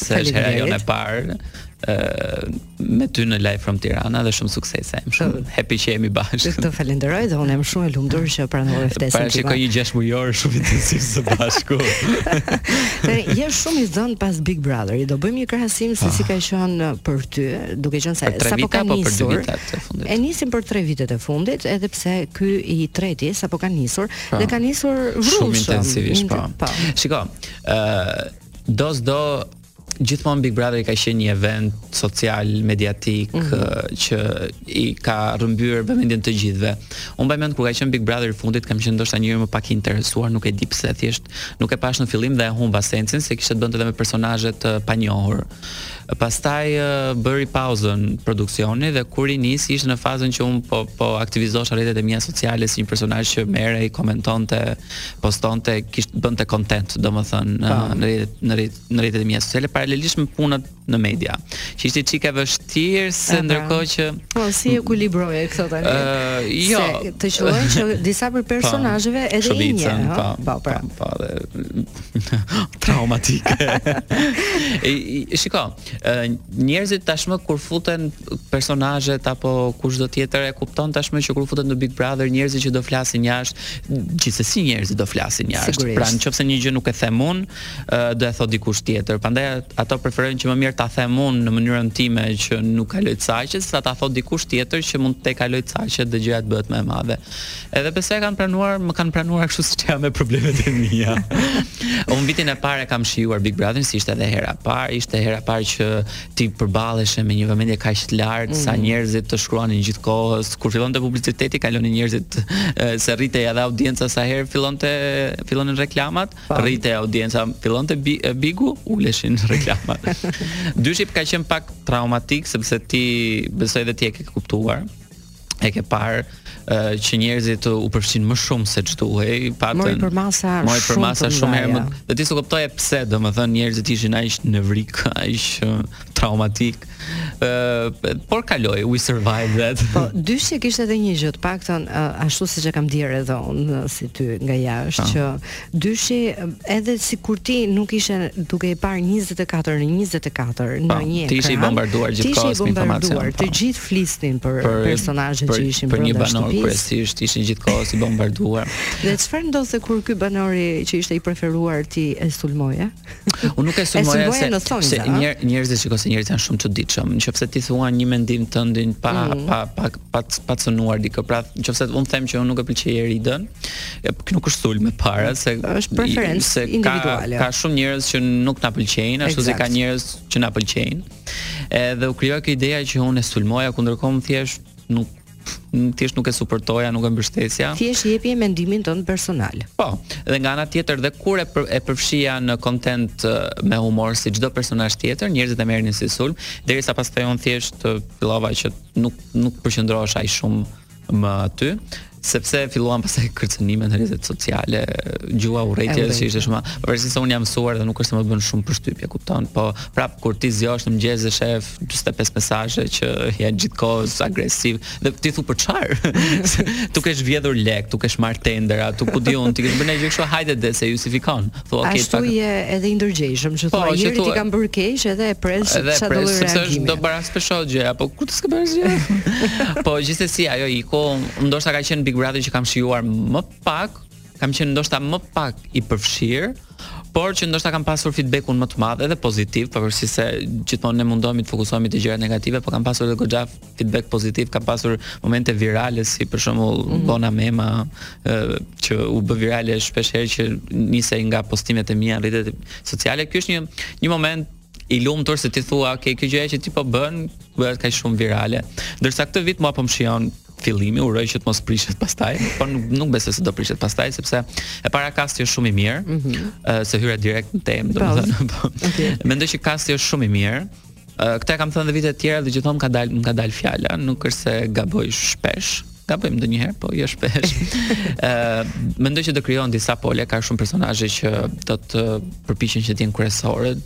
se është hera jonë e parë ë me ty në live from Tirana dhe shumë suksese. Jam shumë happy që jemi bashkë. Të falenderoj dhe unë jam shumë e lumtur që pranove ftesën time. Parashikoj një 6 mujor shumë intensiv së bashku. Ti je shumë i zënë pas Big Brother. Do bëjmë një krahasim se si ka ah. qenë për ty, duke qenë se sapo ka nisur. E nisim për 3 vitet e fundit, edhe pse ky i treti sapo ka nisur ah. dhe ka nisur shumë intensivisht. Po. po. Shiko, ë do s'do gjithmonë Big Brother ka qenë një event social, mediatik mm -hmm. që i ka rrëmbyer vëmendjen të gjithëve. Unë mbaj mend kur ka qenë Big Brother i fundit, kam qenë ndoshta njëri më pak i interesuar, nuk e di pse, thjesht nuk e pashë në fillim dhe e humba sensin se kishte të bënte edhe me personazhe të panjohur. Pastaj bëri pauzën produksioni dhe kur i nisi ishte në fazën që unë po po aktivizosha rrjetet e mia sociale si një personazh që merrej, komentonte, postonte, kish bënte content, domethënë në rrjetet në rrjet në rrjetet e mia sociale paralelisht me punët në media. Që ishte çikë e vështirë se ndërkohë që po si e ekuilibroje këto tani? Ëh, jo. Se të qellojnë që disa për po, personazheve edhe i njeh, po, po, pra. Po, po, traumatike. Shiko, njerëzit tashmë kur futen personazhet apo kushdo tjetër e kupton tashmë që kur futet në Big Brother njerëzit që do flasin jashtë, gjithsesi njerëzit do flasin jashtë. Pra nëse një gjë nuk e them unë, do e thotë dikush tjetër. Prandaj ato preferojnë që më mirë ta them unë në mënyrën time që nuk kaloj caqet, sa ta thotë dikush tjetër që mund të kalojë caqet dhe gjëja të bëhet më e madhe. Edhe pse më kanë pranuar, më kanë pranuar kështu siç jam me problemet e mia. Unë vitin e parë e kam shijuar Big Brother, se ishte edhe hera e parë, ishte hera e parë që ti përballeshe me një vëmendje kaq të lartë mm -hmm. sa mhm. njerëzit të shkruanin gjithë kohës, kur fillonte publiciteti kalonin njerëzit se rritej edhe audienca sa herë fillonte fillonin reklamat, po. rritej audienca, fillonte Bigu, uleshin reklamat. Dyshi ka qenë pak traumatik sepse ti besoj edhe ti e ke kuptuar. e ke parë uh, që njerëzit u përfshinë më shumë se ç'duhej, patën mori përmasa shumë, mori përmasa shumë, shumë herë më. Dhe ti s'e kuptoje pse, domethënë njerëzit ishin aq nevrikë, aq uh, traumatikë. Ë, uh, por kaloi, we survived that. Po, dyshi kishte edhe një gjë, të paktën uh, ashtu siç e kam ndjerë edhe unë si ty nga jashtë, ah. që Dyshi, edhe sikur ti nuk ishe duke i parë 24 në 24 në një ekran, ti ishe i bombarduar gjithë kohës, ti ishe i bombarduar, të gjithë flisnin për, për personazhet që ishin për një banor kryesisht, ishe gjithë kohës i bombarduar. Dhe çfarë ndodhte kur ky banori që ishte i preferuar ti e sulmoje? Unë nuk e sulmoja se, se unë, se njer, njerëzit shikoj se njerëzit janë shumë çuditshëm. Nëse ti thua një mendim tëndin pa mm. pa pa pa pa cënuar dikë, pra nëse unë them që unë nuk e pëlqej Eridën, kjo nuk është sulm e para se është preferencë se individuale. Ka, ka shumë njerëz që nuk na pëlqejnë, ashtu si ka njerëz që na pëlqejnë. Edhe u krijua kjo ideja që unë e sulmoja kur ndërkohë thjesht nuk thjesht nuk e suportoja, nuk e mbështesja. Thjesht jepje mendimin tënd personal. Po, dhe nga ana tjetër dhe kur e për, e përfshija në kontent me humor si çdo personazh tjetër, njerëzit e merrnin si sulm, derisa pastaj un thjesht fillova që nuk nuk përqendrohesha shumë më aty sepse filluan pastaj kërcënime në rrjetet sociale, gjuhë urrejtje që ishte shumë. Përveçse se un jam mësuar dhe nuk është se më bën shumë përshtypje, kupton? Po prap kur ti zgjohesh në mëngjes dhe shef gjashtëdhjetë e pesë mesazhe që janë gjithkohës agresiv dhe ti thu për çfarë? tu kesh vjedhur lek, t'u kesh marr tendera, t'u ku di un, t'i kesh bërë gjë kështu, hajde de, se justifikon. Thu okay, ashtu pak... je edhe i ndërgjegjshëm, që thua njeri, ti ke bërë keq edhe e pres çfarëdo reagimi. Do bëra s'bëra gjë, apo kur ti s'ke bërë gjë. po gjithsesi ajo iku, ndoshta ka qenë Big Brother që kam shijuar më pak, kam qenë ndoshta më pak i përfshirë, por që ndoshta kam pasur feedbackun më të madh edhe pozitiv, pavarësisht se gjithmonë ne mundohemi të fokusohemi te gjërat negative, por kam pasur edhe goxha feedback pozitiv, kam pasur momente virale si për shembull mm -hmm. Bona Mema, ë që u bë virale shpesh herë që nisej nga postimet e mia në rrjetet sociale. Ky është një një moment i lumtur se ti thua, ok, kjo gjëja që ti po bën, bëhet kaq shumë virale. Ndërsa këtë vit mua po më shijon fillimi, uroj që të mos prishet pastaj, por nuk nuk besoj se do prishet pastaj sepse e para kasti është shumë i mirë, mm -hmm. se hyra direkt në temë, po. domethënë. Po. Okay. Mendoj që kasti është shumë i mirë. Këtë e kam thënë dhe vitet e tjera dhe gjithmonë ka dalë më ka dalë fjala, nuk është se gaboj shpesh, gabojmë ndonjëherë, po jo shpesh. Ë, uh, mendoj që do krijohen disa pole, ka shumë personazhe që do të përpiqen që të jenë kryesorë,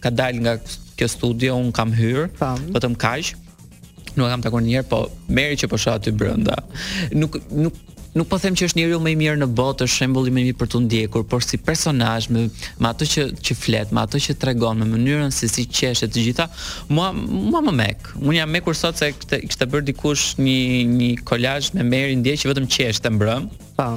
ka dalë nga kjo studio, un kam hyr, vetëm kaq. Nuk kam takuar njëherë, po Meri që po shoh aty brenda. Nuk nuk nuk po them që është njeriu më i mirë në botë, është shembulli më i mirë për tu ndjekur, por si personazh me me ato që që flet, me ato që tregon, me mënyrën se si qeshet të gjitha, mua mua më mek. Unë jam mekur sot se kishte kishte bërë dikush një një kolazh me Merin dje që vetëm qeshte mbrëm. Po.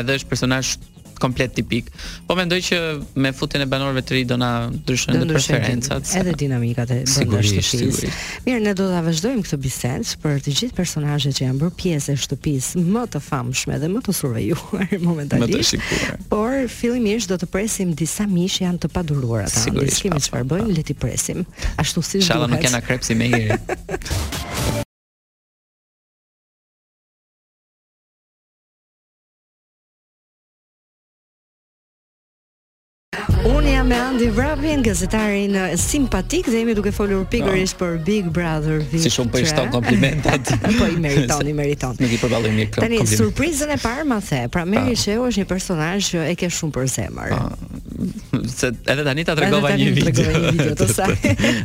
Edhe është personazh komplet tipik. Po mendoj që me futjen e banorëve të ri do na ndryshojnë dhe preferencat. Edhe dinamikat brenda shtëpisë. Mirë, ne do ta vazhdojmë këtë bisedë për të gjithë personazhet që janë bërë pjesë e shtëpisë më të famshme dhe më të survejuar momentalisht. Por fillimisht do të presim disa miq janë të paduruar ata. Sigurisht. Kemi çfarë bëjmë, le t'i presim. Ashtu si duhet. Ishalla nuk kena krepsi me hiri. Unë jam me Andi Vrabin, gazetarin simpatik dhe jemi duke folur pikërisht për Big Brother VIP. Si shumë po i shton komplimentat. po i meriton, i meriton. Nuk i përballoj mirë këtë. Tani surprizën e parë ma the. Pra Meri Shehu është një personazh që e ke shumë për zemër. se edhe tani ta tregova një video. Edhe tani një video të saj.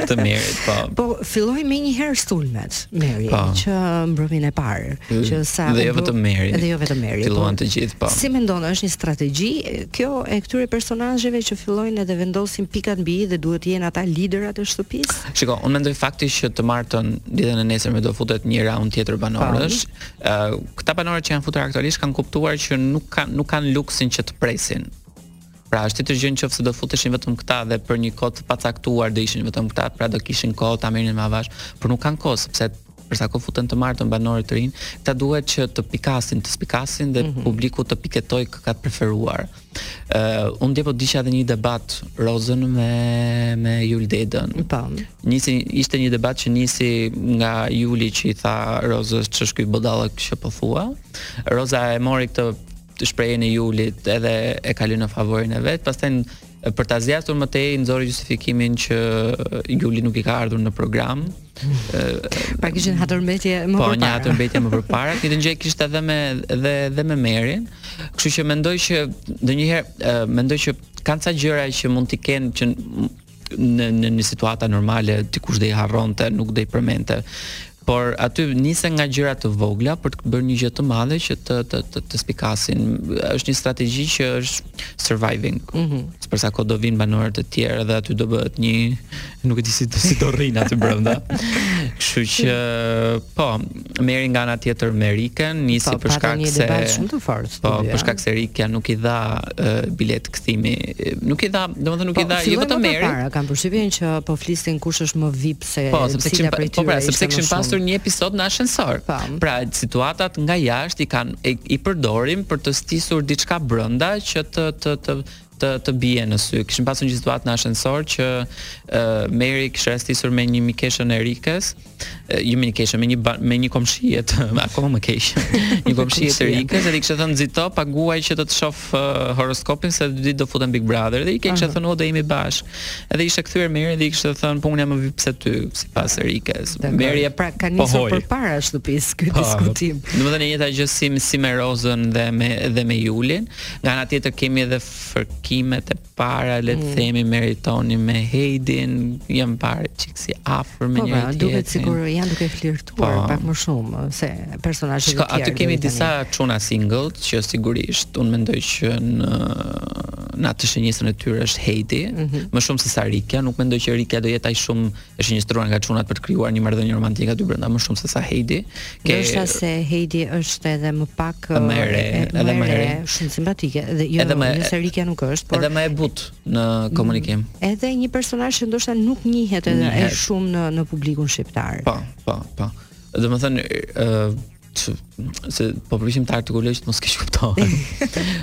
të merit, po. Po filloi menjëherë sulmet, Meri, po. që mbrëmjen e parë, që sa Dhe jo vetëm Meri. Dhe jo vetëm Meri. Po. Filluan të gjithë, po. Si mendon, është një strategji kjo e këtyre personazheve që fillojnë edhe vendosin pikat mbi i dhe duhet të jenë ata liderat e shtëpisë? Shiko, unë mendoj fakti që të martën ditën e nesërme do futet një raund tjetër banorësh. Po. Ë, këta banorët që janë futur aktualisht kanë kuptuar që nuk kanë nuk kanë luksin që të presin Pra është tjetër gjë nëse do futeshin vetëm këta dhe për një kohë të pacaktuar do ishin vetëm këta, pra do kishin kohë ta merrnin më avash, por nuk kanë kohë sepse për sa kohë futen të martën banorë të rinj, këta duhet që të pikasin, të spikasin dhe mm -hmm. publiku të piketojë kë ka të preferuar. Ë uh, unë dje po shihja edhe një debat, Rozën me me Jul Dedën. Po. Nisi ishte një debat që nisi nga Juli që i tha Rozës ç'është ky budallëk që po thua. Roza e mori këtë të shprehjen e Julit edhe e kaloi në favorin e vet. Pastaj për ta zgjatur më tej nxori justifikimin që Juli nuk i ka ardhur në program. pra kishin hatërmbetje më po, përpara. Po, një hatërmbetje më përpara, këtë gjë kishte edhe me dhe dhe me Merin. Kështu që mendoj që ndonjëherë mendoj që kanë ca gjëra që mund t'i kenë që në në një situata normale dikush do i harronte, nuk do i përmendte. Por aty nisen nga gjëra të vogla për të bërë një gjë të madhe që të të të, të spikasin. Është një strategji që është surviving. Mm -hmm. Për sa kohë do vijnë banorët e tjerë dhe aty do bëhet një nuk e di si si do rrinë aty brenda. Kështu që po, Meri nga ana tjetër me Riken, nisi po, për shkak se shumë të fortë. Po, për shkak se Rikja nuk i dha uh, bilet kthimi, nuk i dha, domethënë nuk po, i dha jo vetëm Meri. Po, pra kam përshtypjen që po flisnin kush është më VIP se po, sepse kishin pa, po, pra, sepse kishin pasur një episod në ashensor. Po. Pra, situatat nga jashtë i kanë i, i përdorin për të stisur diçka brenda që të të të të të bien në sy. Kishin pasur një situatë në ashensor që uh, Meri kishte rastisur me një mikeshën e Rikës, uh, jo me një mikeshë, me një me një komshie të akoma më keq. një komshie të Rikës dhe i kishte thënë nxito, paguaj që të të shoh uh, horoskopin se dy ditë do futem Big Brother dhe i kishte uh -huh. thënë o do jemi bashkë. Edhe ishte kthyer Meri dhe i kishte thënë po unë jam më VIP se ty, sipas Rikës. Meri e pra ka po nisur përpara shtëpisë ky po, diskutim. Domethënë e njëjta gjë si si me Rozën dhe me dhe me Julin. Nga ana tjetër kemi edhe fërkimet e para, le të mm. themi Meritoni me Heidin, janë parë çik si afër me po, njëri pra, tjetrin. Po, duket sikur janë duke flirtuar pa. Po. pak më shumë se personazhet e tjerë. Aty kemi disa çuna single që sigurisht unë mendoj që në në atë shënjestrën e tyre është Heidi, mm -hmm. më shumë se sa Rikja, nuk mendoj që Rikja do jetë aq shumë e shënjestruar nga çunat për të krijuar një marrëdhënie romantike aty brenda më shumë se sa Heidi. Kjo është se Heidi është edhe më pak më e re, edhe më e re, shumë simpatike dhe jo edhe më nëse Rikja nuk është, por edhe më e butë në mm, komunikim. Edhe një personazh që ndoshta nuk njihet edhe aq shumë në në publikun shqiptar. Po, po, po. Domethënë ë se po përpiqem të artikuloj që të mos keqkuptohem.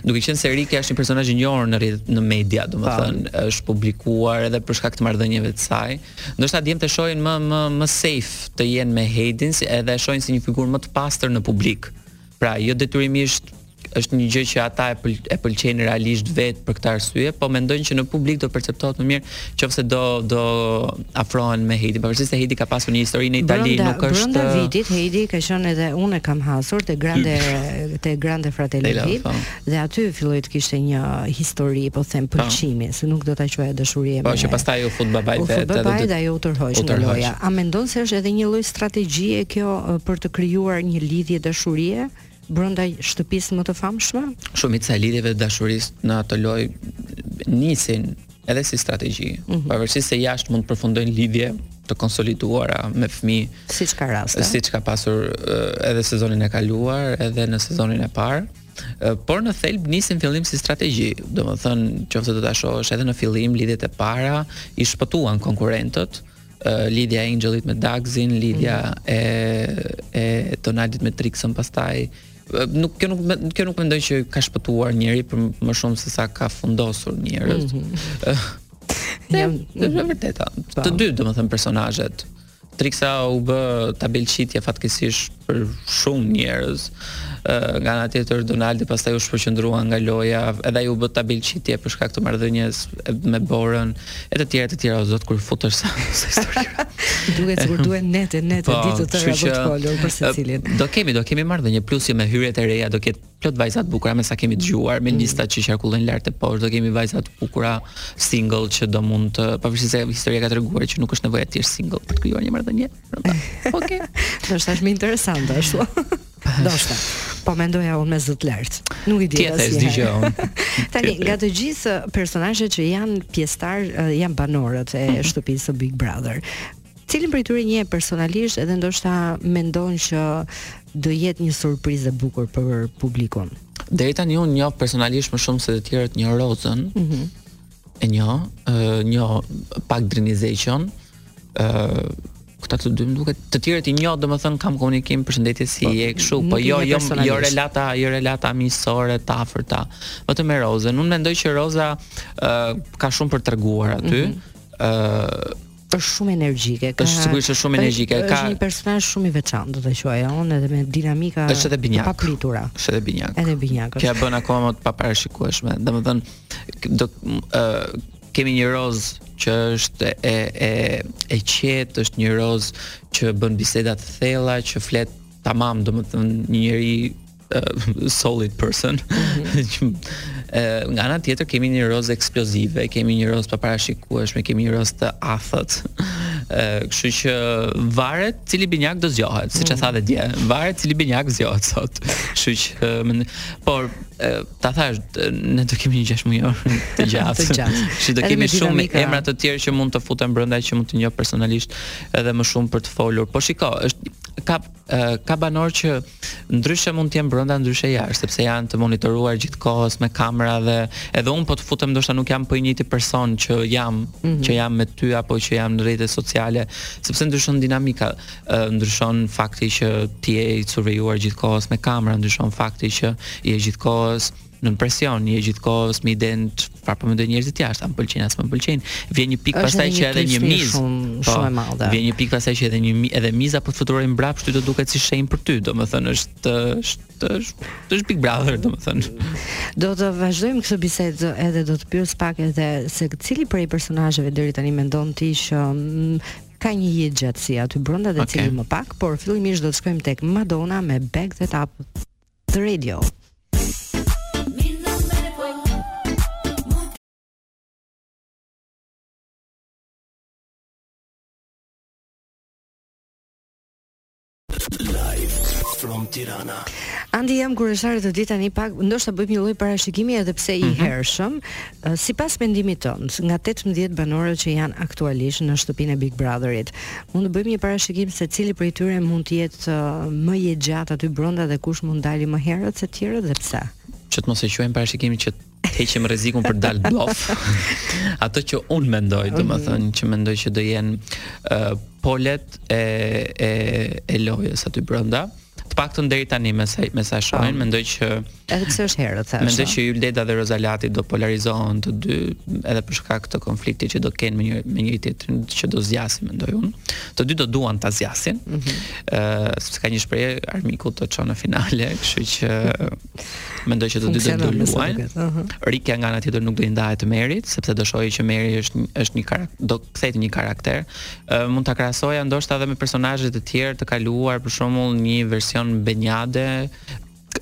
Duke qenë se Rikja është një personazh i njohur në rrjet në media, domethënë po. është publikuar edhe për shkak të marrëdhënieve të saj. Ndoshta djemtë e shohin më më më safe të jenë me Heidin, si edhe e shohin si një figurë më të pastër në publik. Pra, jo detyrimisht është një gjë që ata e, pël, e pëlqejnë realisht vetëm për këtë arsye, po mendojnë që në publik do perceptohet më mirë nëse do do afrohen me Heidi. Pavarësisht se Heidi ka pasur një histori në Itali, brenda, nuk është brënda vitit Heidi ka qenë edhe unë kam hasur te Grande te Grande Fratello Vip po. dhe aty filloi të kishte një histori, po themi po. pëlqimi, se nuk do ta quaja dashuri e po, me. Po që pastaj u fut babai vetë. U fut babai dhe ajo u tërhoq nga loja. A mendon se është edhe një lloj strategjie kjo për të krijuar një lidhje dashurie? brenda shtëpisë më të famshme? Shumica e lidhjeve të dashurisë në atë lojë nisin edhe si strategji. Mm -hmm. Pavarësisht se jashtë mund të përfundojnë lidhje të konsoliduara, me fëmijë, siç ka raste, siç ka pasur edhe sezonin e kaluar, edhe në sezonin e parë. Por në thelb nisin fillim si strategji, domethënë, qoftë se do ta shohësh edhe në fillim lidhjet e para i shpëtuan konkurrentët, Lidhja e Enxhelit me Dagzin, lidhja mm -hmm. e e Donaldit me Trixën pastaj nuk kjo nuk kjo nuk mendoj që ka shpëtuar njeri por më shumë se sa ka fundosur njerëz. Mm -hmm. Është e mhm. vërtetë. Po. Të dy, domethënë personazhet. Trixa u bë tabelë qitjeje fatkeqësisht për shumë njerëz. Nga ana tjetër Donaldi pastaj u shpërqendrua nga loja, edhe ai u bë tabelë qitjeje për shkak të marrëdhënies me Borën e të tjera të tjera o zot kur futesh sa sa histori. Duhet sikur duhet net e net e po, ditë të tëra për të folur për secilin. Do kemi do kemi marrëdhënie plus që me hyrjet e reja do ketë plot vajza të bukura me sa kemi dëgjuar me mm. listat që qarkullojnë lart e poshtë do kemi vajza të bukura single që do mund të pavarësisht se historia ka treguar që nuk është nevojë të jesh single për të krijuar një marrëdhënie. Okej. Do të jetë më interesante ashtu. Ndoshta. Po mendoja unë me zë të lartë. Nuk i di asnjë. Tjetër s'di unë. Tani nga të gjithë personazhet që janë pjesëtar, janë banorët e mhm. shtëpisë së Big Brother. Cilin prej tyre njeh personalisht edhe ndoshta mendon që do jetë një surprizë e bukur për publikun. Deri tani unë njoh personalisht më shumë se të tjerët njoh Rozën. Mhm. Mm E njoh, njoh pak Drini Zeqon, këta të dy më duket të tjerët i njoh domethënë kam komunikim përshëndetje si je e kështu po jo jo jo relata jo relata miqësore të afërta vetëm me Rozën unë mendoj që Roza uh, ka shumë për treguar aty ë mhm. uh, është shumë energjike. Ka është sigurisht është shumë energjike. Ka është një personazh shumë i veçantë, do ta quaj unë, edhe me dinamika është edhe binjake. Të papritura. Është edhe binjake. Edhe binjake. Kjo e bën akoma më të paparashikueshme. Domethënë do ë kemi një roz që është e e e qetë, është një roz që bën biseda të thella, që flet tamam, domethënë një njeri solid person. Mhm. Ë nga ana tjetër kemi një rozë eksplozive, kemi një rozë të paparashikueshme, kemi një rozë të athët. Ë kështu që varet cili binjak do zgjohet, siç e tha dhe dje. Varet cili binjak zgjohet sot. Kështu që më por ta thash ne do kemi një gjashtëmujor të gjatë. Të gjatë. Kështu do kemi shumë emra të tjerë që mund të futen brenda që mund të njoh personalisht edhe më shumë për të folur. Po shiko, është ka ka banorë që Ndryshe mund të jenë brënda ndryshe jashtë, sepse janë të monitoruar gjithë kohës me kamera dhe edhe unë po të futem ndoshta nuk jam po i njëjti person që jam, mm -hmm. që jam me ty apo që jam në rrjete sociale, sepse ndryshon dinamika, ndryshon fakti që ti je i survejuar gjithë kohës me kamera, ndryshon fakti që je gjithë kohës nën presion, je gjithë kohës me idenë çfarë po mendojnë njerëzit jashtë, a më pëlqejnë a s'më pëlqejnë. Vjen një pikë pastaj që edhe një mizë shumë po, shumë e madhe. Vjen një pikë pastaj që edhe një edhe miza po të fluturojë mbrapsht ty do duket si shenjë për ty, domethënë është është është është Big Brother domethënë. Do të vazhdojmë këtë bisedë edhe do të pyes pak edhe se cili prej personazheve deri tani mendon ti që mm, ka një jetëgjatësi aty brenda dhe okay. cili më pak, por fillimisht do të shkojmë tek Madonna me Back That Up. The Radio. from Tirana. Andi jam kureshtare të di tani pak, ndoshta bëjmë një lloj parashikimi edhe pse i mhm. hershëm, Sipas mendimit tënd, nga tetëmbëdhjetë banorët që janë aktualisht në shtëpinë e Big Brother-it, mund të bëjmë një parashikim se cili prej tyre mund të jetë më jetëgjatë aty brenda dhe kush mund të dali më herët se të tjerët dhe pse? Që të mos e quajmë parashikim që të heqim rrezikun për të dalë blof. Ato që un mendoj, domethënë mhm. që mendoj që do jenë uh, polet e e e lojës aty brenda. Të paktën deri tani me sa me sa shohim, po. mendoj që edhe pse është herët thashë. Mendoj që Ilnisa dhe Roza Lati do polarizohen të dy edhe për shkak të konfliktit që do kenë me një me njëri-tjetrin që do zgjasin mendoj unë. Të dy do duan ta zgjasin. Ëh, mm -hmm. uh, sepse ka një shprehje armiku të çon në finale, kështu që mendoj që të dy do të luajnë. Uh -huh. Rikja nga ana tjetër nuk do i ndahet Merit, sepse do shohë që Meri është është një karakter, do kthehet një karakter mund ta krahasoja ndoshta edhe me personazhe të tjerë të kaluar, për shembull një version Beniade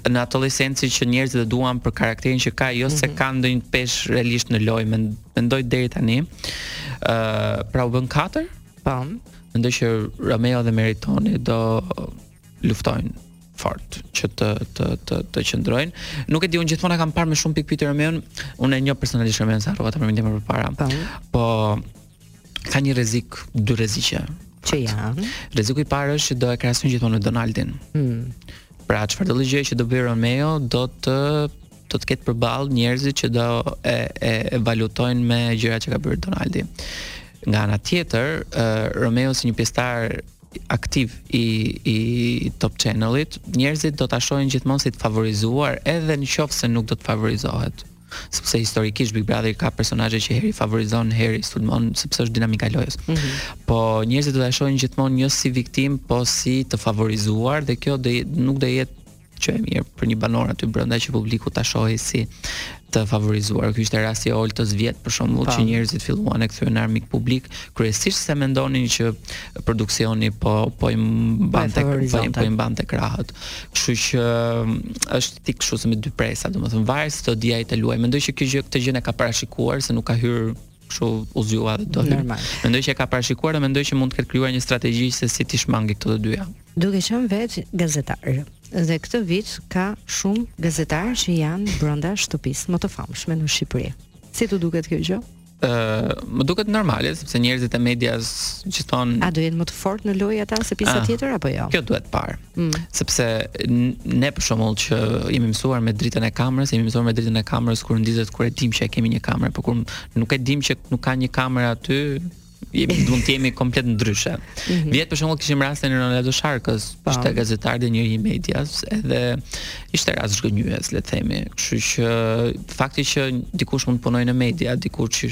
në atë sens që njerëzit e duan për karakterin që ka, jo mm -hmm. se mhm. ka ndonjë peshë realisht në lojë, mendoj deri tani. ë uh, pra u bënë 4? Po. Mendoj që Romeo dhe Meritoni do luftojnë fort që të të të të qëndrojnë. Nuk e di unë gjithmonë kam parë me shumë pikëpyetje Romeon, unë e njoh personalisht Romeon s'arrita ta përmend më përpara. Po, ka një rrezik, dy rreziqe. Që janë? Rreziku i parë është që do e krahasojnë gjithmonë me Donaldin. Mm. Pra çfarëdo gjë që do bëjë Romeo do të do të ketë përballë njerëzit që do e e, e valutojnë me gjërat që ka bërë Donaldi. Nga ana tjetër, uh, Romeo si një pjesëtar aktiv i i Top Channelit, njerëzit do ta shohin gjithmonë si të favorizuar edhe në qoftë se nuk do të favorizohet. sepse historikisht Big Brother ka personazhe që herë i favorizon, herë i sulmon, sepse është dinamika e lojës. Mm -hmm. Po njerëzit do ta shohin gjithmonë jo si viktimë, po si të favorizuar dhe kjo do nuk do jetë gjë e mirë për një banor aty brenda që publiku ta shohë si të favorizuar. Ky ishte rasti i Oltës vjet për shembull që njerëzit filluan e kthyen armik publik, kryesisht se mendonin që produksioni po po i mbante po, po i mbante krahët. Kështu që është thikë kështu si me dy presa, domethënë varet si do dijë ai të luaj. Mendoj që kjo gjë këtë gjë e ka parashikuar se nuk ka hyrë kështu u zgjua dhe do hyrë. Normal. Mendoj që e ka parashikuar dhe mendoj që mund të ketë krijuar një strategji se si t'i shmangi këto të dyja. Duke qenë vetë gazetar. Dhe këtë vit ka shumë gazetarë që janë brenda shtëpisë më të famshme në Shqipëri. Si të duket kjo gjë? ë më duket normale sepse njerëzit e medias gjithon A do jenë më të fortë në lojë ata se pjesa ah, tjetër apo jo? Kjo duhet parë. Mm. Sepse ne për shembull që jemi mësuar me dritën e kamerës, jemi mësuar me dritën e kamerës kur ndizet kur e dim që e kemi një kamerë, por kur nuk e dim që nuk ka një kamerë aty, jemi mund të jemi komplet ndryshe. Mhm. Vjet për shembull kishim rastin e Ronaldo Sharkës, po. ishte gazetar dhe njeri i medias, edhe ishte rast zhgënjyes, le të themi. Kështu që fakti që dikush mund të punojë në media, dikush që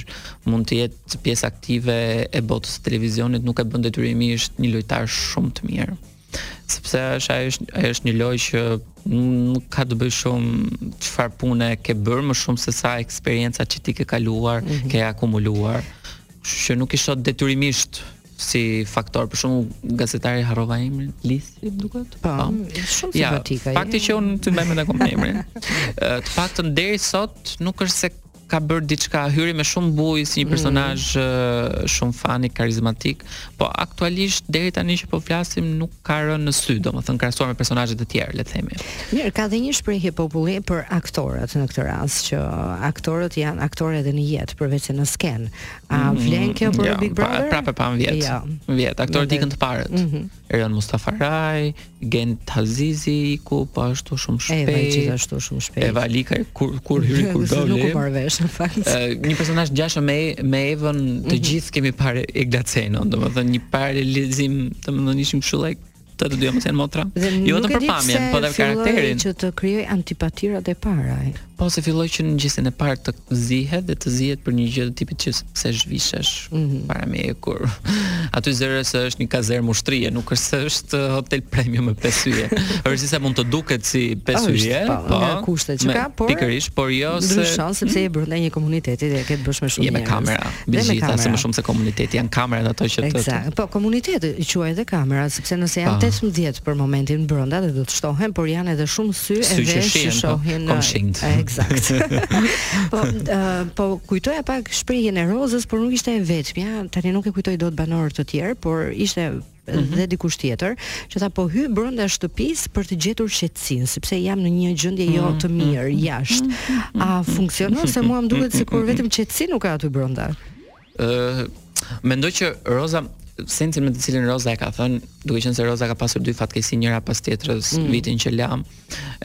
mund të jetë pjesë aktive e botës së televizionit nuk e bën detyrimisht një lojtar shumë të mirë. Sepse është ajo është ajo është një lojë që nuk ka të bëjë shumë çfarë pune ke bërë më shumë sesa eksperiencat që ti ke kaluar, mm -hmm. ke e akumuluar. Kështu që nuk i shoh detyrimisht si faktor për shembull gazetari harrova emrin Lisi më duket po, po. shumë ja, simpatika ja, fakti që unë s'ta mbaj mend akoma emrin të paktën deri sot nuk është se ka bërë diçka hyri me shumë bujë si një mm. personazh mm. shumë fani karizmatik po aktualisht deri tani që po flasim nuk ka rënë në sy domethënë krahasuar me personazhe të tjerë le të themi mirë ka dhe një shprehje popullore për aktorët në këtë rast që aktorët janë aktorë edhe në jetë përveç se në skenë A mm, vlen kjo për jo, Big Brother? Pra, prapë pamë vjet. Jo. Vjet, aktorët ikën të parët. Mm -hmm. Erion Mustafaraj, Gent Hazizi iku po ashtu shumë shpejt. Edhe gjithashtu shumë shpejt. Eva Alikaj kur kur hyri kur doli. Nuk u marr vesh në fakt. Një personazh i ngjashëm me me Evën të mhm. gjithë e kemi parë Egla Cenon, domethënë një paralelizim, domethënë ishim kështu like Të të dyja mos janë motra. Jo vetëm për pamjen, po edhe për karakterin. Që të krijon antipatirat e para. Pse filloi që në gjysmën e parë të zihet dhe të zihet për një gjë të tipit pse zhvishesh mm -hmm. para meje kur aty zëre se është një kazermë ushtrie, nuk është se është uh, hotel premium me pesë yje. Është se mund të duket si pesë yje, po, po, nga kushtet që ka, por pikërisht, por jo s'e ndryshon sepse je brenda një komuniteti dhe ke të bësh me shumë njerëz. Je me kamera. Dhe me kamera. Se më shumë se komuniteti janë kamerat ato që të. Eksakt. Po komunitet i quaj edhe kamera, sepse nëse janë 18 po. për momentin brenda dhe do të shtohen, por janë edhe shumë sy e vesh që po shohin. Po, komshinjt. Eksakt. po uh, po kujtoja pak shprehjen e Rozës, por nuk ishte e vetmja. Tani nuk e kujtoj dot banorë të tjerë, por ishte Mhm. dhe dikush tjetër që tha po hy brenda shtëpisë për të gjetur qetësinë sepse jam në një gjendje jo mhm. të mirë mhm. jashtë. A funksionon se mua më duket sikur vetëm qetësi nuk ka aty brenda? Ëh, mendoj që Roza sensin me të cilin Roza e ka thënë, duke qenë se Roza ka pasur dy fatkeqësi njëra pas tjetrës mm. vitin që lam,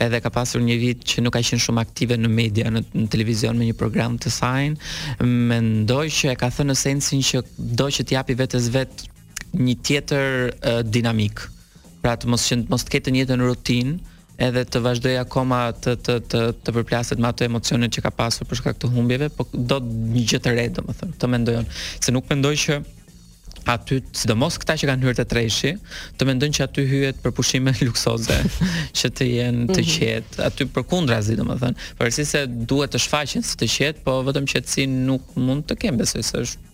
edhe ka pasur një vit që nuk ka qenë shumë aktive në media, në, në televizion me një program të sajnë, mendoj që e ka thënë në sensin që do që t'i japi vetes vet një tjetër uh, dinamikë. Pra të mos që mos të ketë të njëjtën rutinë, edhe të vazhdojë akoma të të të të përplaset me ato emocionet që ka pasur për shkak të humbjeve, po do një gjë të re, domethënë, të mendojë, se nuk mendoj që aty sidomos këta që kanë hyrë te treshi, të mendojnë që aty hyhet për pushime luksoze, që të jenë të mhm. qetë. Aty përkundrazi, domethënë, përveç se duhet të shfaqen si të qetë, po vetëm qetësi nuk mund të kenë besoj se është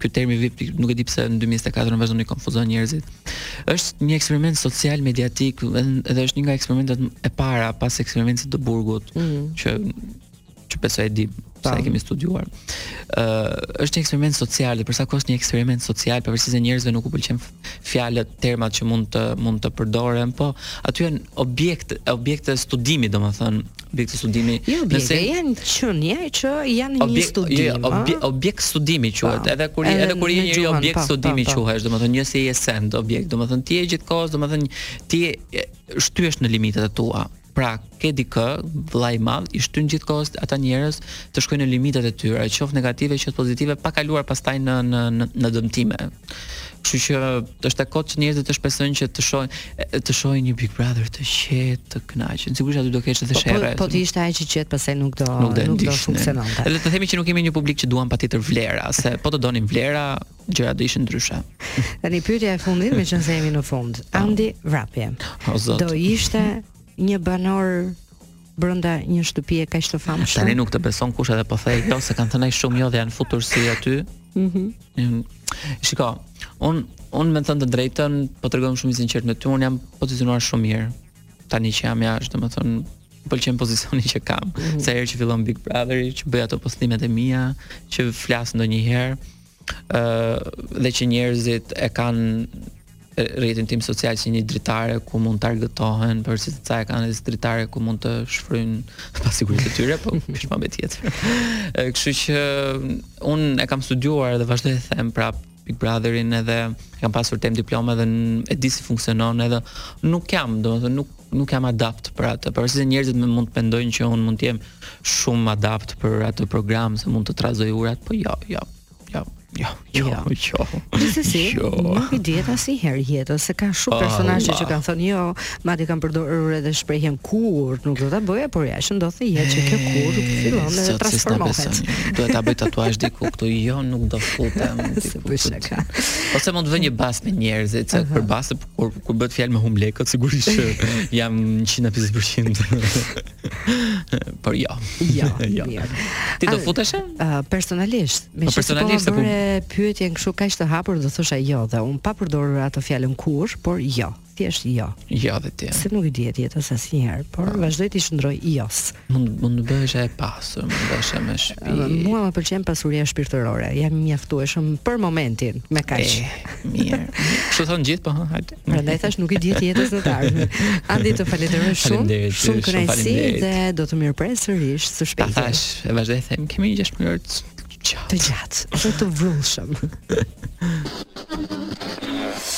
ky termi vip nuk e di pse në 2024 në vazhdon i konfuzon njerëzit. Është një eksperiment social mediatik dhe është një nga eksperimentet e para pas eksperimentit të burgut mm -hmm. që që besoj e di sa e kemi studiuar. Ë uh, është një eksperiment social dhe për sa kohë është një eksperiment social, pavarësisht se njerëzve nuk u pëlqen fjalët termat që mund të mund të përdoren, po aty janë objekt, objekte studimi, domethënë, objekte studimi. Jo, nëse janë qenie që janë një objekt, studim. Jo, jo obje, objekt studimi quhet, pa, po, edhe kur edhe, edhe kur je një gjuhën, objekt pa, po, studimi pa, po, quhesh, domethënë një si e send objekt, domethënë ti je gjithkohës, domethënë ti shtyhesh në limitet e tua. Pra, ke dikë, vëlla i madh, i shtyn gjithkohës ata njerëz të shkojnë në limitet e tyre, qoftë negative, qoftë pozitive, pa kaluar pastaj në në në, në dëmtime. Kështu që është e kot që njerëzit të shpresojnë që të shohin të shohin një Big Brother të qetë, të kënaqur. Sigurisht aty do ketë edhe sherre. Po, po, po të ishte ai që qetë, pastaj nuk do nuk do, nuk do funksiononte. Edhe të themi që nuk kemi një publik që duan patjetër vlera, se po të donin vlera, gjërat do ishin ndryshe. Tani pyetja e fundit, meqenëse jemi në fund. Po. Andi Vrapje. Do ishte një banor brenda një shtëpie kaq të famshme. Tani nuk të beson kush edhe po the jo se kanë thënë shumë jo dhe janë futur si aty. Mhm. Mm Shiko, un un me thënë të drejtën, po tregohem shumë i sinqert me ty, un jam pozicionuar shumë mirë. Tani që jam jashtë, domethënë më pëlqen pozicioni që kam. Mm -hmm. Sa herë që fillon Big Brother, që bëj ato postimet e mia, që flas ndonjëherë, ë uh, dhe që njerëzit e kanë rrjetin tim social si një dritare ku mund të argëtohen, por siç ca e kanë një dritare ku mund të shfryjnë pasiguritë e tyre, po kjo është temë tjetër. Kështu që un e kam studiuar dhe vazhdoj të them prap Big Brotherin edhe e kam pasur temë diplome dhe e di si funksionon edhe nuk jam, domethënë nuk nuk jam adapt për atë. Pse se njerëzit më mund të mendojnë që un mund të jem shumë adapt për atë program, se mund të trazoj ujrat, po jo, jo. Jo, jo, jo, jo. jo. Gjithsesi, jo. nuk i dihet asnjëherë jetës se ka shumë ah, personazhe që kanë thënë jo, madje kanë përdorur edhe shprehjen kurrë nuk do ta bëja, por ja që ndodh te jeta që kjo kurrë fillon të transformohet. Do ta bëj tatuazh diku këtu, jo, nuk do futem. Po ose mund të vë një bas me njerëzit, se për bas Kur kur bëhet fjalë me humb lekët, sigurisht që jam 150%. Por jo. Jo, jo. Ti do futesh? Uh, personalisht, me po, po personalisht po ma bëre pyetjen kështu kaq të hapur do thosha jo dhe un pa përdorur atë fjalën kurrë, por jo. Thjesht jo. Jo dhe ti. Se nuk i dihet jetës asnjëherë, por vazhdoj t'i qëndroj jo-së. Mund mund të bëhesh e pasur, mund të bëhesh me shtëpi. Edhe mua më pëlqen pasuria shpirtërore. Jam i mjaftueshëm për momentin me kaq. Eh, mirë. Kështu thon gjithë po, hajde. Prandaj thash nuk i dihet jetës në të ardhmen. Andi të falenderoj shumë. Faleminderit, shumë faleminderit. Shumë kënaqësi dhe do të mirëpres sërish së shpejti. Ta thash, e vazhdoj të them, kemi një gjashtë mujor të gjatë, dhe të vrullshëm.